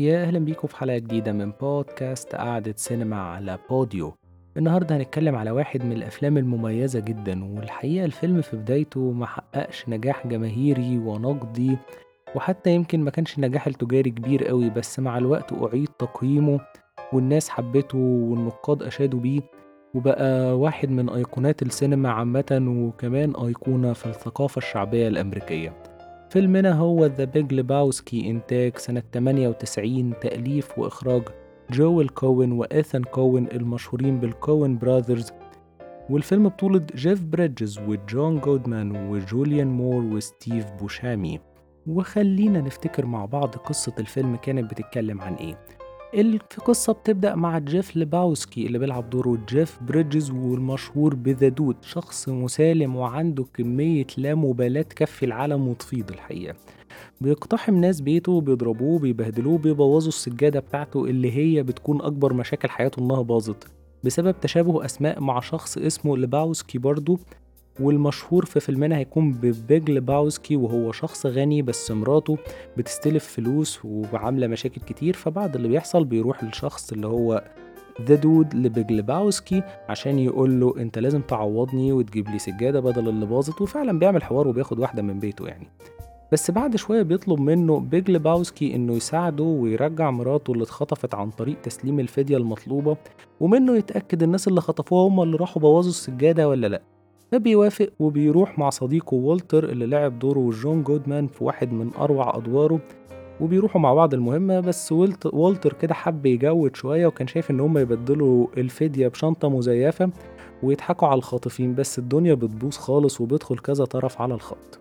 يا أهلا بيكم في حلقة جديدة من بودكاست قعدة سينما على بوديو. النهاردة هنتكلم على واحد من الأفلام المميزة جدا والحقيقة الفيلم في بدايته محققش نجاح جماهيري ونقدي وحتى يمكن ما كانش النجاح التجاري كبير قوي بس مع الوقت أعيد تقييمه والناس حبته والنقاد أشادوا بيه وبقى واحد من أيقونات السينما عامة وكمان أيقونة في الثقافة الشعبية الأمريكية. فيلمنا هو The Big Lebowski إنتاج سنة 98 تأليف وإخراج جويل كوين وإيثان كوين المشهورين بال Coen Brothers والفيلم بطولة جيف بريدجز وجون جودمان وجوليان مور وستيف بوسيمي وخلينا نفتكر مع بعض قصة الفيلم كانت بتتكلم عن إيه. القصة بتبدأ مع جيف لباوسكي اللي بيلعب دوره جيف بريدجز والمشهور ب The Dude شخص مسالم وعنده كمية لا مبالاة تكفي العالم وتفيض الحقيقة. بيقتحم ناس بيته بيضربوه بيبهدلوه بيبوظوا السجادة بتاعته اللي هي بتكون أكبر مشاكل حياته إنها باظت. بسبب تشابه أسماء مع شخص اسمه لباوسكي برضه والمشهور في فيلمنا هيكون ببيج لباوسكي وهو شخص غني بس مراته بتستلف فلوس وعاملة مشاكل كتير فبعد اللي بيحصل بيروح للشخص اللي هو ذا دود لبيج لباوسكي عشان يقول له انت لازم تعوضني وتجيب لي سجادة بدل اللي باظت وفعلا بيعمل حوار وبياخد واحدة من بيته يعني. بس بعد شوية بيطلب منه بيج لباوسكي إنه يساعده ويرجع مراته اللي اتخطفت عن طريق تسليم الفدية المطلوبة ومنه يتأكد الناس اللي خطفوها هم اللي راحوا بوظوا السجادة ولا لأ فبيوافق وبيروح مع صديقه والتر اللي لعب دوره جون جودمان في واحد من أروع أدواره وبيروحوا مع بعض المهمة بس والتر كده حب يجود شوية وكان شايف إن هما يبدلوا الفدية بشنطة مزيفة ويضحكوا على الخاطفين بس الدنيا بتبوظ خالص وبيدخل كذا طرف على الخط.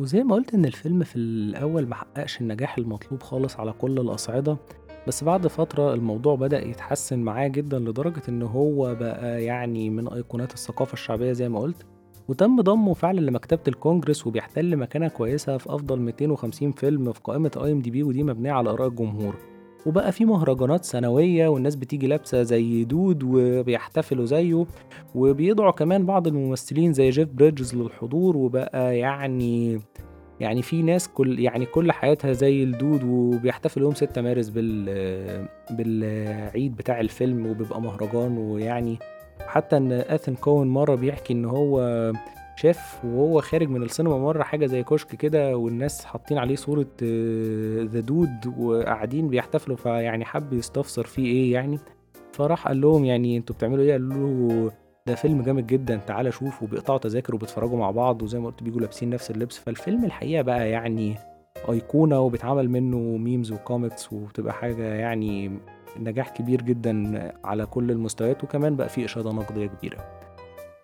وزي ما قلت إن الفيلم في الأول محققش النجاح المطلوب خالص على كل الأصعدة بس بعد فترة الموضوع بدأ يتحسن معاه جدا لدرجة إن هو بقى يعني من أيقونات الثقافة الشعبية زي ما قلت وتم ضمه فعلا لمكتبة الكونجرس وبيحتل مكانة كويسة في أفضل 250 فيلم في قائمة IMDb ودي مبنية على آراء الجمهور. وبقى في مهرجانات سنوية والناس بتيجي لابسة زي Dude وبيحتفلوا زيه وبيدعوا كمان بعض الممثلين زي جيف بريدجز للحضور وبقى يعني يعني في ناس كل يعني كل حياتها زي ال Dude وبيحتفلوا يوم 6 مارس بال بالعيد بتاع الفيلم وبيبقى مهرجان ويعني حتى إن إيثان كوين مرة بيحكي إن هو شاف وهو خارج من السينما مرة حاجة زي كشك كده والناس حاطين عليه صورة The Dude وقاعدين بيحتفلوا فيعني حب يستفسر فيه إيه يعني؟ فراح قال لهم يعني أنتوا بتعملوا إيه؟ قالوا له ده فيلم جامد جدا تعالى شوف وبيقطعوا تذاكر وبيتفرجوا مع بعض وزي ما قلت بيجوا لابسين نفس اللبس. فالفيلم الحقيقة بقى يعني أيقونة وبيتعمل منه memes و comics وبتبقى حاجة يعني نجاح كبير جدا على كل المستويات وكمان بقى فيه إشادة نقدية كبيرة.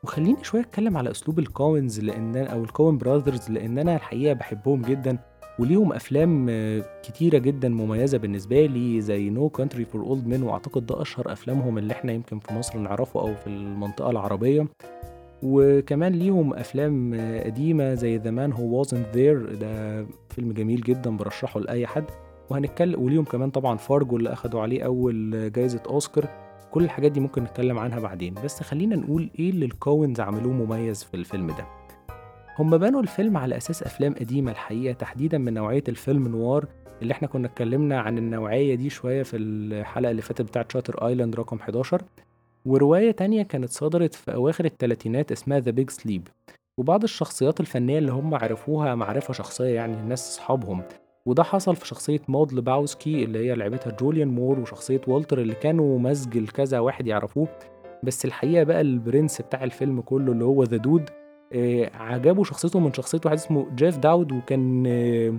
وخليني شوية أتكلم على أسلوب ال Coens لأن أو ال Coen Brothers لأن أنا الحقيقة بحبهم جدا. وليهم أفلام كتيرة جدا مميزة بالنسبة لي زي No Country for Old Men وأعتقد ده أشهر أفلامهم اللي إحنا يمكن في مصر نعرفه أو في المنطقة العربية. وكمان ليهم أفلام قديمة زي The Man Who Wasn't There ده فيلم جميل جدا برشحه لأي حد. وهنتكلم وليهم كمان طبعا فارجو اللي أخدوا عليه أول جائزه أوسكار. كل الحاجات دي ممكن نتكلم عنها بعدين. بس خلينا نقول إيه اللي ال Coens عملوه مميز في الفيلم ده؟ هم بنوا الفيلم على أساس أفلام قديمة الحقيقة تحديدا من نوعية ال film noir اللي إحنا كنا اتكلمنا عن النوعية دي شوية في الحلقة اللي فاتت بتاعت Shutter Island رقم 11 ورواية تانية كانت صدرت في أواخر الثلاثينات اسمها The Big Sleep وبعض الشخصيات الفنية اللي هم عرفوها معرفة شخصية يعني الناس أصحابهم. وده حصل في شخصية مود ليبوسكي اللي هي لعبتها جوليان مور وشخصية والتر اللي كانوا مزج لكذا واحد يعرفوه. بس الحقيقة بقى البرنس بتاع الفيلم كله اللي هو The Dude جابوا شخصيته من شخصية واحد اسمه جيف داود وكان آه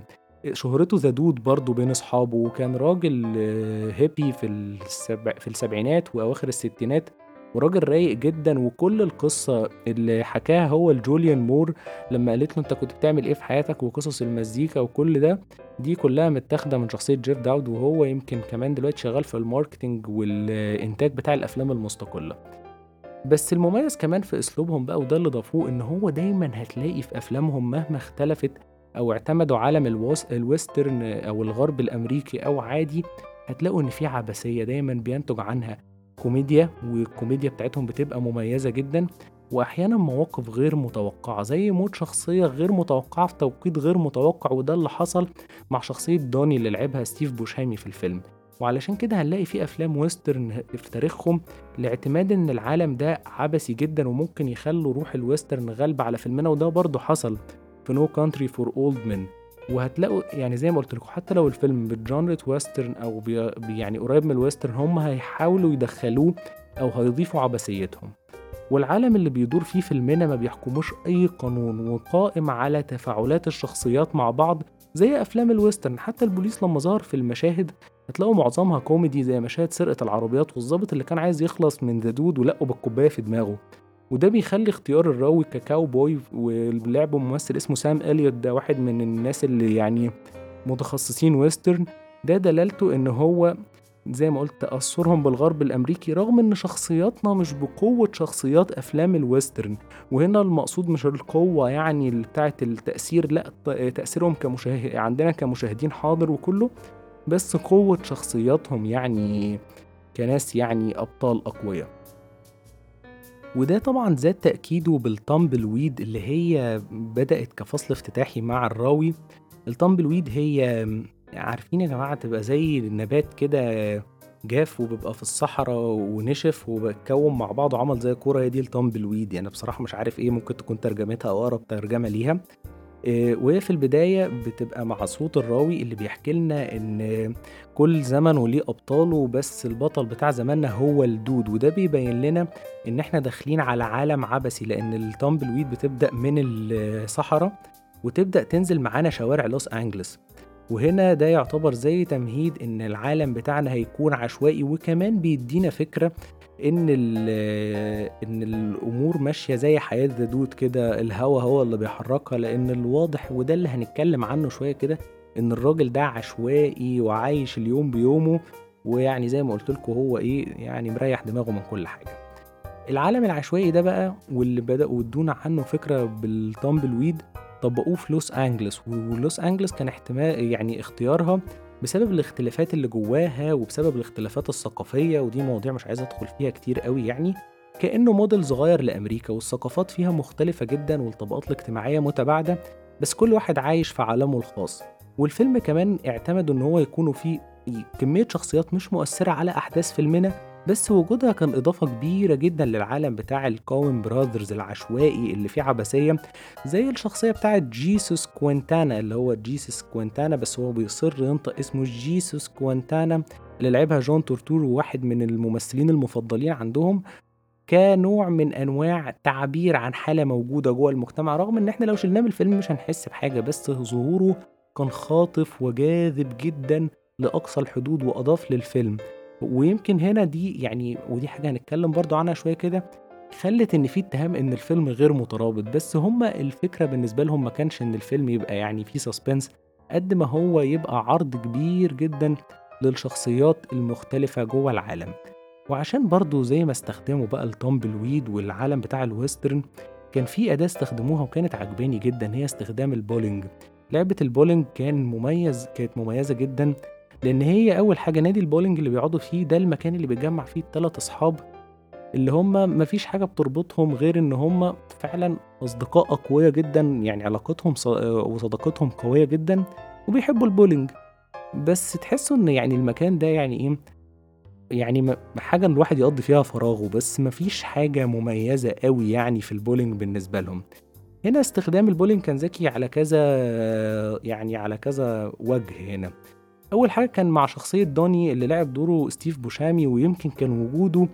شهرته The Dude برضه بين أصحابه وكان راجل آه hippie في السبع في السبعينات وأواخر الستينات وراجل رايق جدا وكل القصة اللي حكاها هو لجوليان مور لما قالت له أنت كنت بتعمل إيه في حياتك وقصص المزيكا وكل ده دي كلها متاخدة من شخصية جيف داود وهو يمكن كمان دلوقتي شغال في ال marketing والإنتاج بتاع الأفلام المستقلة. بس المميز كمان في اسلوبهم بقى وده اللي ضافوه إن هو دايما هتلاقي في أفلامهم مهما اختلفت أو اعتمدوا عالم ال wes... ال western أو الغرب الأمريكي أو عادي هتلاقوا إن في عبثيه دايما بينتج عنها كوميديا والكوميديا بتاعتهم بتبقى مميزة جدا. وأحيانا مواقف غير متوقعة زي موت شخصية غير متوقعة في توقيت غير متوقع وده اللي حصل مع شخصية دوني اللي لعبها ستيف بوشيمي في الفيلم. وعلشان كده هنلاقي في أفلام western في تاريخهم لاعتماد إن العالم ده عبثي جدا وممكن يخلوا روح ال western غالبة على فيلمنا وده برضه حصل في No Country for Old Men. وهتلاقوا يعني زي ما قلت لكم حتى لو الفيلم ب genre western أو يعني قريب من ال western هم هيحاولوا يدخلوه أو هيضيفوا عبثيتهم. والعالم اللي بيدور فيه فيلمنا ما بيحكموش أي قانون وقائم على تفاعلات الشخصيات مع بعض زي أفلام ال western. حتى البوليس لما ظهر في المشاهد هتلاقوا معظمها كوميدي زي مشاهد سرقة العربيات والظابط اللي كان عايز يخلص من The Dude ولقوا بالكوباية في دماغه. وده بيخلي اختيار الراوي ككاو بوي ولعبه ممثل اسمه سام إليوت ده واحد من الناس اللي يعني متخصصين western. ده دلالته إن هو زي ما قلت تأثرهم بالغرب الأمريكي رغم إن شخصياتنا مش بقوة شخصيات أفلام ال western. وهنا المقصود مش القوة يعني بتاعة التأثير لأ تأثيرهم كمشاهد عندنا كمشاهدين حاضر وكله. بس قوة شخصياتهم يعني كناس يعني أبطال أقوياء. وده طبعا زاد تأكيده بال tumbleweed اللي هي بدأت كفصل افتتاحي مع الراوي. ال tumbleweed هي عارفين يا جماعة تبقى زي النبات كده جاف وبيبقى في الصحراء ونشف وبتكون مع بعض وعمل زي كورة هي دي ال tumbleweed يعني بصراحة مش عارف إيه ممكن تكون ترجمتها أو أقرب ترجمة ليها. آه، وهي في البداية بتبقى مع صوت الراوي اللي بيحكي لنا إن كل زمن وليه أبطاله بس البطل بتاع زماننا هو الدود. وده بيبين لنا إن إحنا داخلين على عالم عبثي لأن التامبل ويد بتبدأ من الصحراء وتبدأ تنزل معانا شوارع لوس أنجلس. وهنا ده يعتبر زي تمهيد إن العالم بتاعنا هيكون عشوائي وكمان بيدينا فكرة إن إن الأمور ماشية زي حياة دود كده الهوا هو اللي بيحركها لأن الواضح وده اللي هنتكلم عنه شوية كده إن الراجل ده عشوائي وعايش اليوم بيومه ويعني زي ما قلت لكم هو إيه يعني مريح دماغه من كل حاجة. العالم العشوائي ده بقى واللي بدأوا يدونا عنه فكرة بالتامبل ويد طبقوه في لوس أنجلس ولوس أنجلس كان احتمال يعني اختيارها بسبب الاختلافات اللي جواها وبسبب الاختلافات الثقافية ودي مواضيع مش عايز أدخل فيها كتير قوي يعني كأنه موديل صغير لأمريكا والثقافات فيها مختلفة جدا والطبقات الاجتماعية متباعدة بس كل واحد عايش في عالمه الخاص. والفيلم كمان اعتمدوا إن هو يكونوا فيه كمية شخصيات مش مؤثرة على أحداث فيلمنا بس وجودها كان إضافة كبيرة جدا للعالم بتاع ال Coen Brothers العشوائي اللي فيه عبثية زي الشخصية بتاعت جيسوس كوينتانا اللي هو جيسوس كوينتانا بس هو بيصر ينطق اسمه جيسوس كوينتانا اللي لعبها جون تورتورو واحد من الممثلين المفضلين عندهم. كنوع من أنواع تعبير عن حالة موجودة جوه المجتمع رغم إن إحنا لو شلناه من الفيلم مش هنحس بحاجة بس ظهوره كان خاطف وجاذب جدا لأقصى الحدود وأضاف للفيلم. ويمكن هنا دي يعني ودي حاجة هنتكلم برضو عنها شوية كده خلت إن في اتهام إن الفيلم غير مترابط. بس هما الفكرة بالنسبة لهم ما كانش إن الفيلم يبقى يعني فيه suspense قد ما هو يبقى عرض كبير جدا للشخصيات المختلفة جوه العالم. وعشان برضو زي ما استخدموا بقى ال tumbleweed والعالم بتاع ال western كان في أداة استخدموها وكانت عجباني جدا هي استخدام البولينج. لعبة البولينج كان مميز كانت مميزة جدا لأن هي أول حاجة نادي البولينج اللي بيقعدوا فيه ده المكان اللي بيجمع فيه الثلاث أصحاب اللي هم مفيش حاجة بتربطهم غير إن هم فعلا أصدقاء أقوياء جدا يعني علاقتهم وصداقتهم قوية جدا وبيحبوا البولينج. بس تحسوا إن يعني المكان ده يعني إيه؟ يعني حاجة الواحد يقضي فيها فراغه بس مفيش حاجة مميزة قوي يعني في البولينج بالنسبة لهم. هنا استخدام البولينج كان ذكي على كذا يعني على كذا وجه هنا. أول حاجة كان مع شخصية دوني اللي لعب دوره ستيف بوشيمي ويمكن كان وجوده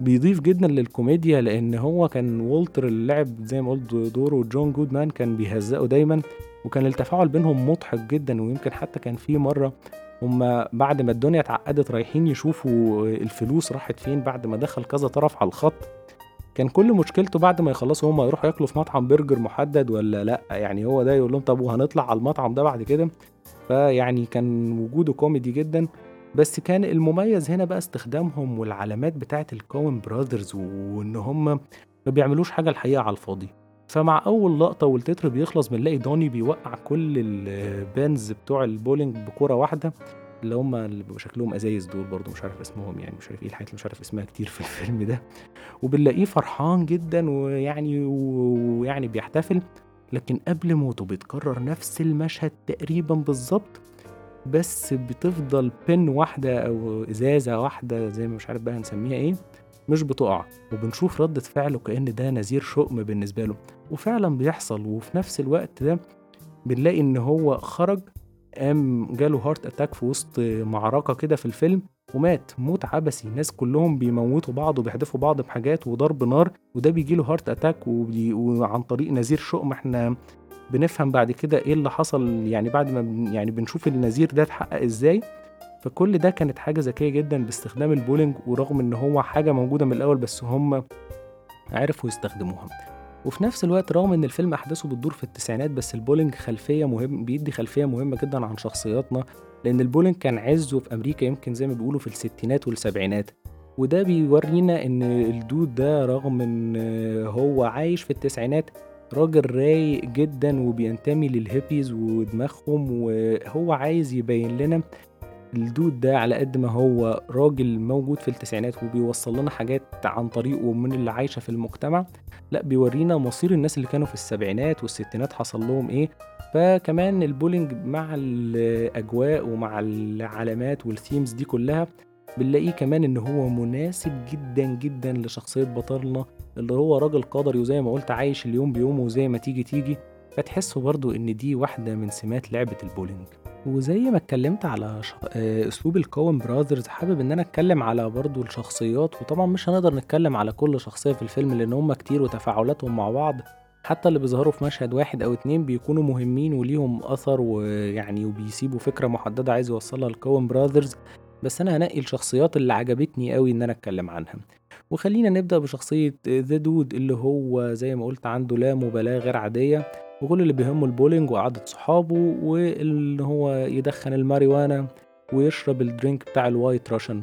بيضيف جدا للكوميديا لأن هو كان والتر اللي لعب زي ما قلت دوره جون جودمان كان بيهزقه دايما وكان التفاعل بينهم مضحك جدا ويمكن حتى كان في مرة هما بعد ما الدنيا اتعقدت رايحين يشوفوا الفلوس راحت فين بعد ما دخل كذا طرف على الخط. كان كل مشكلته بعد ما يخلصوا هما يروحوا ياكلوا في مطعم برجر محدد ولا لأ؟ يعني هو ده يقول لهم طب وهنطلع على المطعم ده بعد كده؟ فيعني كان وجوده كوميدي جدا. بس كان المميز هنا بقى استخدامهم والعلامات بتاعت ال Coen Brothers وإن هم ما بيعملوش حاجة الحقيقة على الفاضي. فمع أول لقطة والتتر بيخلص بنلاقي دوني بيوقع كل ال pins بتوع البولينج بكورة واحدة. اللي هم اللي بيبقوا شكلهم أزايز دول برضو مش عارف اسمهم يعني مش عارف إيه الحاجات اللي مش عارف اسمها كتير في الفيلم ده. وبنلاقيه فرحان جدا ويعني ويعني بيحتفل لكن قبل موته بيتكرر نفس المشهد تقريبا بالظبط بس بتفضل pin واحدة أو إزازة واحدة زي ما مش عارف بقى نسميها إيه مش بتقع. وبنشوف ردة فعله كأن ده نذير شؤم بالنسبة له. وفعلا بيحصل وفي نفس الوقت ده بنلاقي إن هو خرج قام جاله heart attack في وسط معركة كده في الفيلم ومات. موت عبثي. الناس كلهم بيموتوا بعض وبيحدفوا بعض بحاجات وضرب نار وده بيجي له heart attack وبي... وعن طريق نذير شؤم. إحنا بنفهم بعد كده إيه اللي حصل يعني بعد ما بن... يعني بنشوف النذير ده اتحقق إزاي. فكل ده كانت حاجة ذكية جدا باستخدام البولينج ورغم إن هو حاجة موجودة من الأول بس هم عرفوا يستخدموها. وفي نفس الوقت رغم إن الفيلم أحداثه بتدور في التسعينات بس البولينج خلفية مهم بيدي خلفية مهمة جدا عن شخصياتنا لأن البولينج كان عزه في أمريكا يمكن زي ما بيقولوا في الستينات والسبعينات. وده بيورينا إن الدود ده رغم إن هو عايش في التسعينات راجل رايق جدا وبينتمي للهيبيز ودماغهم وهو عايز يبين لنا الدود ده على قد ما هو راجل موجود في التسعينات وبيوصل لنا حاجات عن طريقه من اللي عايشة في المجتمع لا بيورينا مصير الناس اللي كانوا في السبعينات والستينات حصل لهم إيه. فكمان البولينج مع الأجواء ومع العلامات وال themes دي كلها بنلاقيه كمان إن هو مناسب جدا جدا لشخصية بطلنا اللي هو راجل قدري وزي ما قلت عايش اليوم بيومه وزي ما تيجي تيجي. فتحسوا برضو إن دي واحدة من سمات لعبة البولينج. وزي ما اتكلمت على. آه، أسلوب ال Coen Brothers حابب إن أنا أتكلم على برضو الشخصيات وطبعا مش هنقدر نتكلم على كل شخصية في الفيلم لأن هم كتير وتفاعلاتهم مع بعض. حتى اللي بيظهروا في مشهد واحد أو اتنين بيكونوا مهمين وليهم أثر ويعني وبيسيبوا فكرة محددة عايز يوصلها ال Coen Brothers بس أنا هنقي الشخصيات اللي عجبتني قوي إن أنا أتكلم عنها. وخلينا نبدأ بشخصية The Dude اللي هو زي ما قلت عنده لا مبالاة غير عادية. وكل اللي بيهمه البولينج وقعدة صحابه وإن هو يدخن الماريوانا ويشرب ال drink بتاع ال White Russian.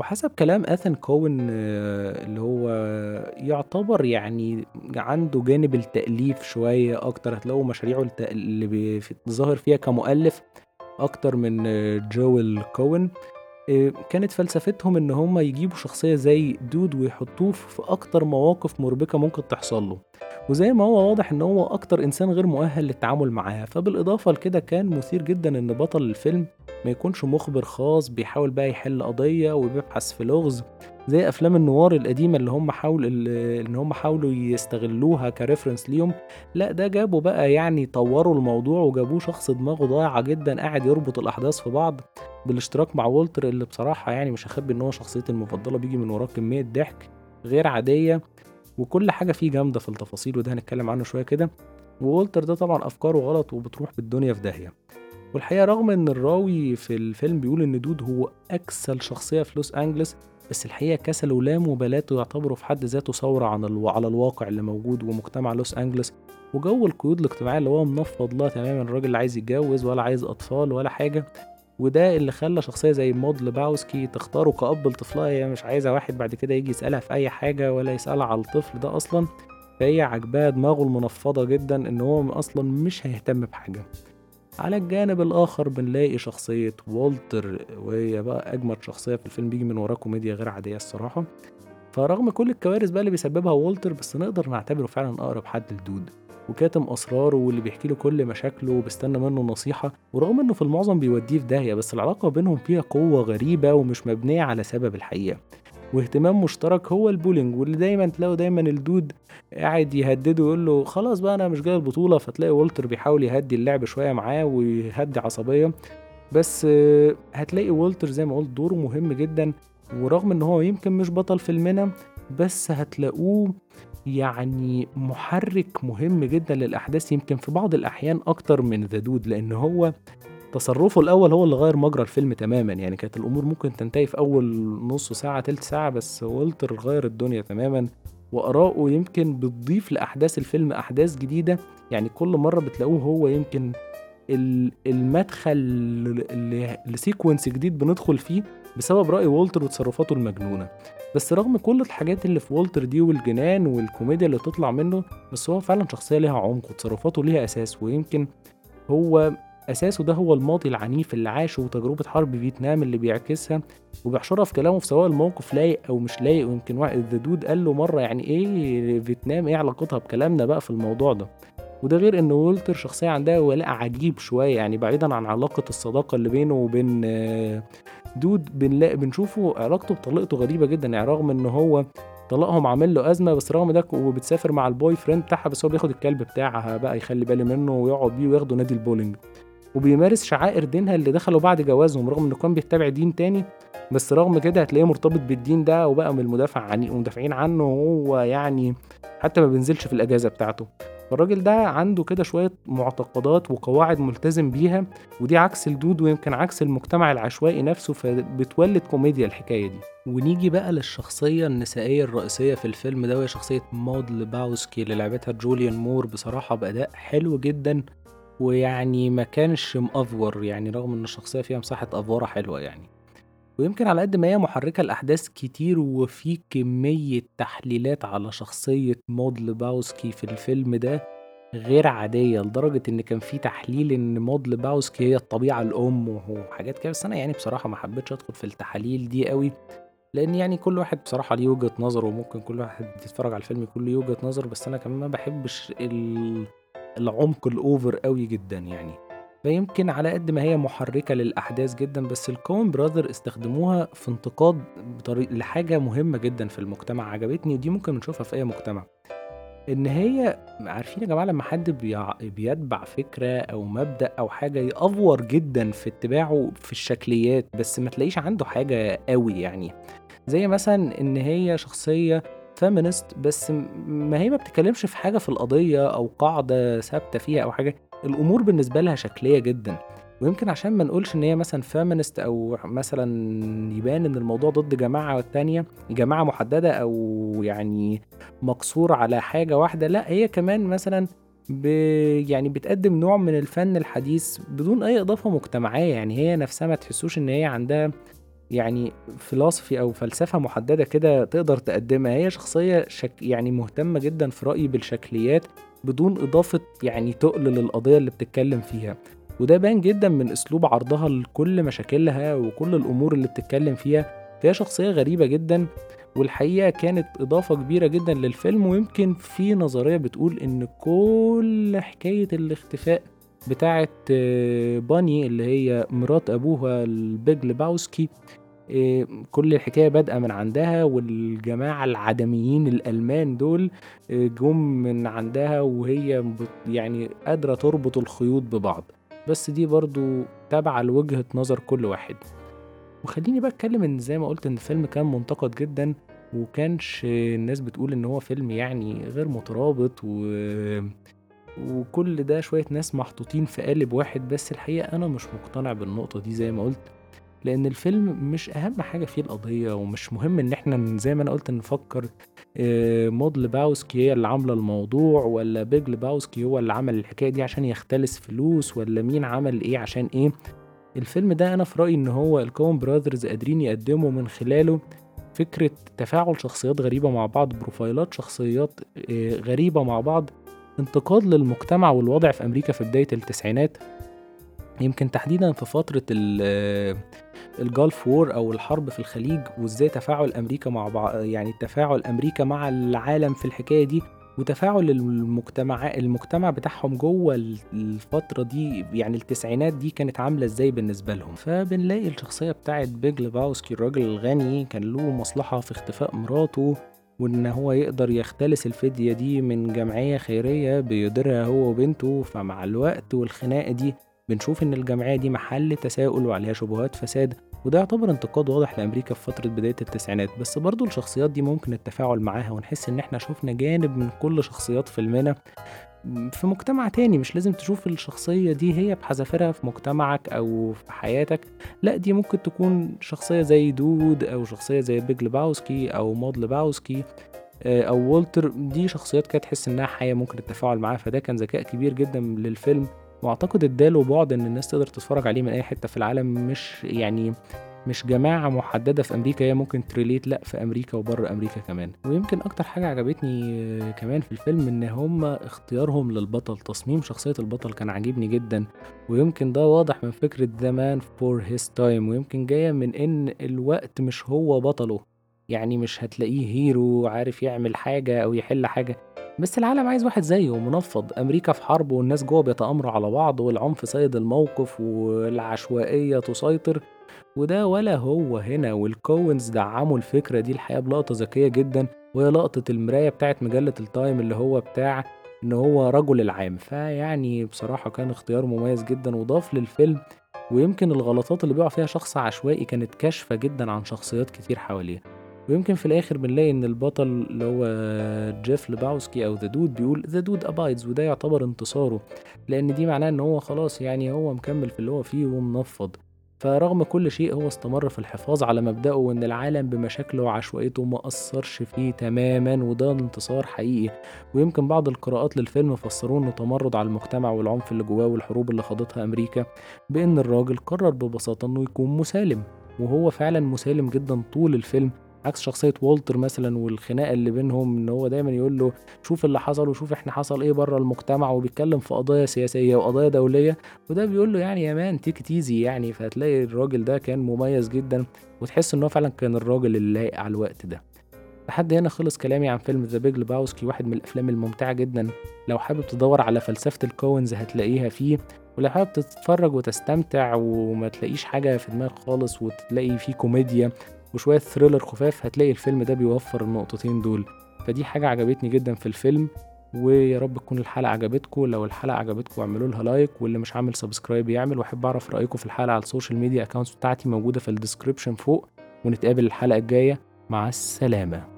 وحسب كلام اثن كوين آه، اللي هو يعتبر يعني عنده جانب التأليف شوية أكتر. هتلاقوا مشاريعه اللي ظاهر فيها كمؤلف أكتر من آه، جويل كوين. آه، كانت فلسفتهم إن هم يجيبوا شخصية زي دود ويحطوه في أكتر مواقف مربكة ممكن تحصل له. وزي ما هو واضح إن هو أكتر إنسان غير مؤهل للتعامل معاها فبالإضافة لكده كان مثير جدا إن بطل الفيلم ما يكونش مخبر خاص بيحاول بقى يحل قضية وبيبحث في لغز زي أفلام النوار القديمة اللي هم حاولوا ان هم حاولوا يستغلوها ك reference ليهم. لا ده جابوا بقى يعني طوروا الموضوع وجابوه شخص دماغه ضايعة جدا قاعد يربط الأحداث في بعض. بالاشتراك مع والتر اللي بصراحة يعني مش هخبي إن هو شخصيتي المفضلة بيجي من وراه كمية ضحك غير عادية. وكل حاجة فيه جامدة في التفاصيل وده هنتكلم عنه شوية كده. وولتر ده طبعا أفكاره غلط وبتروح بالدنيا في داهية. والحقيقة رغم إن الراوي في الفيلم بيقول إن دود هو أكسل شخصية في لوس انجلس بس الحقيقة كسل ولا مبالاة يعتبروا في حد ذاته ثورة عن ألو... على الواقع اللي موجود ومجتمع لوس أنجلس وجو القيود الاجتماعية اللي هو منفض لها تماما الراجل لا عايز يتجوز ولا عايز أطفال ولا حاجة. وده اللي خلى شخصية زي مود ليبوسكي تختاره كأب لطفلها. هي مش عايزة واحد بعد كده يجي يسألها في أي حاجة ولا يسألها على الطفل ده أصلا. فهي عجباه دماغه المنفضة جدا إن هو أصلا مش هيهتم بحاجة. على الجانب الآخر بنلاقي شخصية والتر وهي بقى أجمد شخصية في الفيلم بيجي من وراه كوميديا غير عادية الصراحة. فرغم كل الكوارث بقى اللي بيسببها والتر بس نقدر نعتبره فعلا أقرب حد لدود. وكاتم أسراره واللي بيحكي له كل مشاكله وبيستنى منه نصيحة ورغم إنه في المعظم بيوديه في داهية بس العلاقة بينهم فيها قوة غريبة ومش مبنية على سبب الحقيقة. واهتمام مشترك هو البولينج واللي دايما تلاقوا دايما الدود قاعد يهدده ويقول له خلاص بقى أنا مش جاي البطولة فتلاقي والتر بيحاول يهدي اللعب شوية معاه ويهدي عصبية. بس هتلاقي والتر زي ما قلت دوره مهم جدا ورغم إن هو يمكن مش بطل فيلمنا بس هتلاقوه يعني محرك مهم جدا للأحداث يمكن في بعض الأحيان أكتر من ذا دود لأن هو تصرفه الأول هو اللي غير مجرى الفيلم تماما. يعني كانت الأمور ممكن تنتهي في أول نص ساعة تلت ساعة بس والتر غير الدنيا تماما. وآراءه يمكن بتضيف لأحداث الفيلم أحداث جديدة. يعني كل مرة بتلاقوه هو يمكن المدخل ل sequence جديد بندخل فيه بسبب رأي والتر وتصرفاته المجنونة. بس رغم كل الحاجات اللي في والتر دي والجنان والكوميديا اللي تطلع منه بس هو فعلا شخصية ليها عمق وتصرفاته ليها أساس ويمكن هو أساسه ده هو الماضي العنيف اللي عاشه وتجربة حرب فيتنام اللي بيعكسها وبيحشرها في كلامه في سواء الموقف لايق أو مش لايق ويمكن واحد The Dude قال له مرة يعني إيه فيتنام إيه علاقتها بكلامنا بقى في الموضوع ده؟ وده غير إن وولتر شخصية عندها ولاء عجيب شوية يعني بعيدا عن علاقة الصداقة اللي بينه وبين دود بنلاقي بنشوفه علاقته بطليقته غريبة جدا يعني رغم إن هو طلاقهم عامل له أزمة بس رغم ده وبتسافر مع ال boyfriend بتاعها بس هو بياخد الكلب بتاعها بقى يخلي باله منه ويقعد بيه وياخده نادي البولينج. وبيمارس شعائر دينها اللي دخلوا بعد جوازهم رغم إنه كان بيتبع دين تاني بس رغم كده هتلاقيه مرتبط بالدين ده وبقى من المدافع عن المدافعين عنه وهو يعني حتى ما بينزلش في الأجازة بتاعته. فالراجل ده عنده كده شوية معتقدات وقواعد ملتزم بيها ودي عكس الدود ويمكن عكس المجتمع العشوائي نفسه فبتولد كوميديا الحكاية دي. ونيجي بقى للشخصية النسائية الرئيسية في الفيلم ده وهي شخصية مود لباوسكي اللي لعبتها جوليان مور بصراحة بأداء حلو جدا ويعني ما كانش مأفور يعني رغم إن الشخصية فيها مساحة أفورة حلوة يعني. ويمكن على قد ما هي محركة لأحداث كتير وفي كمية تحليلات على شخصية مود لباوسكي في الفيلم ده غير عادية لدرجة إن كان في تحليل إن مود لباوسكي هي الطبيعة الأم وحاجات كده. بس أنا يعني بصراحة ما حبيتش أدخل في التحاليل دي قوي لأن يعني كل واحد بصراحة ليه وجهة نظر وممكن كل واحد يتفرج على الفيلم يكون ليه وجهة نظر بس أنا كمان ما بحبش العمق ال over قوي جدا يعني. فيمكن على قد ما هي محركة للأحداث جدا بس ال Coen Brothers استخدموها في انتقاد بطريق لحاجة مهمة جدا في المجتمع عجبتني ودي ممكن نشوفها في أي مجتمع. إن هي عارفين يا جماعة لما حد بيتبع فكرة أو مبدأ أو حاجة يأفور جدا في اتباعه في الشكليات بس ما تلاقيش عنده حاجة قوي يعني. زي مثلا إن هي شخصية feminist بس ما هي ما بتتكلمش في حاجة في القضية أو قاعدة ثابتة فيها أو حاجة. الأمور بالنسبة لها شكلية جدا ويمكن عشان ما نقولش إن هي مثلا feminist أو مثلا يبان إن الموضوع ضد جماعة تانية جماعة محددة أو يعني مقصور على حاجة واحدة لا هي كمان مثلا ب يعني بتقدم نوع من الفن الحديث بدون أي إضافة مجتمعية يعني هي نفسها ما تحسوش إن هي عندها يعني فلسفي أو فلسفة محددة كده تقدر تقدمها هي شخصية شك يعني مهتمة جدا في رأيي بالشكليات بدون إضافة يعني تقل للقضية اللي بتتكلم فيها. وده بان جدا من أسلوب عرضها لكل مشاكلها وكل الأمور اللي بتتكلم فيها. فهي شخصية غريبة جدا والحقيقة كانت إضافة كبيرة جدا للفيلم. ويمكن في نظرية بتقول إن كل حكاية الاختفاء بتاعة باني اللي هي مرات أبوها البيج لباوسكي كل الحكاية بادئة من عندها والجماعة العدميين الألمان دول إيه، جم من عندها وهي يعني قادرة تربط الخيوط ببعض. بس دي برضو تابعة لوجهة نظر كل واحد. وخليني بقى أتكلم إن زي ما قلت إن الفيلم كان منتقد جدا وكانش الناس بتقول إن هو فيلم يعني غير مترابط و... وكل ده شوية ناس محطوطين في قالب واحد. بس الحقيقة أنا مش مقتنع بالنقطة دي زي ما قلت. لأن الفيلم مش أهم حاجة فيه القضية ومش مهم إن إحنا زي ما أنا قلت نفكر آه، مود لباوسكي هي اللي عاملة الموضوع ولا بيج لباوسكي هو اللي عمل الحكاية دي عشان يختلس فلوس ولا مين عمل إيه عشان إيه؟ الفيلم ده أنا في رأيي إن هو ال Coen Brothers قادرين يقدموا من خلاله فكرة تفاعل شخصيات غريبة مع بعض بروفايلات شخصيات آه، غريبة مع بعض انتقاد للمجتمع والوضع في أمريكا في بداية التسعينات. يمكن تحديدا في فترة ال Gulf War أو الحرب في الخليج وإزاي تفاعل أمريكا مع بعض يعني تفاعل أمريكا مع العالم في الحكاية دي وتفاعل المجتمع المجتمع بتاعهم جوه الفترة دي يعني التسعينات دي كانت عاملة إزاي بالنسبة لهم. فبنلاقي الشخصية بتاعت بيج لباوسكي الراجل الغني كان له مصلحة في اختفاء مراته وإن هو يقدر يختلس الفدية دي من جمعية خيرية بيديرها هو وبنته فمع الوقت والخناقة دي بنشوف إن الجمعية دي محل تساؤل وعليها شبهات فساد وده يعتبر انتقاد واضح لأمريكا في فترة بداية التسعينات بس برضو الشخصيات دي ممكن التفاعل معاها ونحس إن إحنا شفنا جانب من كل شخصيات فيلمنا في مجتمع تاني مش لازم تشوف الشخصية دي هي بحذافيرها في مجتمعك أو في حياتك لأ دي ممكن تكون شخصية زي دود أو شخصية زي بيج لباوسكي أو مود لباوسكي آه، أو والتر دي شخصيات كده تحس إنها حياة ممكن التفاعل معاها فده كان ذكاء كبير جدا للفيلم. واعتقد اداله بعد إن الناس تقدر تتفرج عليه من أي حتة في العالم مش يعني مش جماعة محددة في أمريكا هي ممكن ت relate لأ في أمريكا وبره أمريكا كمان. ويمكن أكتر حاجة عجبتني آه، كمان في الفيلم إن هما اختيارهم للبطل تصميم شخصية البطل كان عاجبني جدا. ويمكن ده واضح من فكرة Man for His Time ويمكن جاية من إن الوقت مش هو بطله. يعني مش هتلاقيه hero عارف يعمل حاجة أو يحل حاجة. بس العالم عايز واحد زيه منفض أمريكا في حرب والناس جوه بيتآمروا على بعض والعنف سيد الموقف والعشوائية تسيطر. والدود ولا هو هنا والكوينز دعموا الفكرة دي. الحقيقة بلقطة ذكية جدا وهي لقطة المراية بتاعت مجلة التايم اللي هو بتاع إن هو رجل العام. فيعني بصراحة كان اختيار مميز جدا وضاف للفيلم. ويمكن الغلطات اللي بيقع فيها شخص عشوائي كانت كاشفة جدا عن شخصيات كتير حواليه. ويمكن في الآخر بنلاقي إن البطل اللي هو جيف لباوسكي أو The Dude بيقول The Dude abides وده يعتبر انتصاره لأن دي معناه إن هو خلاص يعني هو مكمل في اللي هو فيه ومنفض. فرغم كل شيء هو استمر في الحفاظ على مبدأه وإن العالم بمشاكله وعشوائيته ما أثرش فيه تماما وده انتصار حقيقي. ويمكن بعض القراءات للفيلم فسروه إنه تمرد على المجتمع والعنف اللي جواه والحروب اللي خاضتها أمريكا بإن الراجل قرر ببساطة إنه يكون مسالم وهو فعلا مسالم جدا طول الفيلم. عكس شخصية والتر مثلا والخناقة اللي بينهم إن هو دايما يقول له شوف اللي حصل وشوف إحنا حصل إيه بره المجتمع وبيتكلم في قضايا سياسية وقضايا دولية وده بيقول له يعني يا مان تيك تيزي يعني فهتلاقي الراجل ده كان مميز جدا وتحس إن هو فعلا كان الراجل اللي لايق على الوقت ده. لحد هنا خلص كلامي عن فيلم The Big Lebowski واحد من الأفلام الممتعة جدا. لو حابب تدور على فلسفة الكوينز هتلاقيها فيه ولو حابب تتفرج وتستمتع وما تلاقيش حاجة في دماغك خالص وتلاقي فيه كوميديا وشوية thriller خفاف هتلاقي الفيلم ده بيوفر النقطتين دول. فدي حاجة عجبتني جدا في الفيلم ويا رب تكون الحلقة عجبتكم. لو الحلقة عجبتكم اعملوا لها like واللي مش عامل subscribe يعمل. وأحب أعرف رأيكم في الحلقة على ال social media accounts بتاعتي موجودة في ال description فوق. ونتقابل الحلقة الجاية. مع السلامة.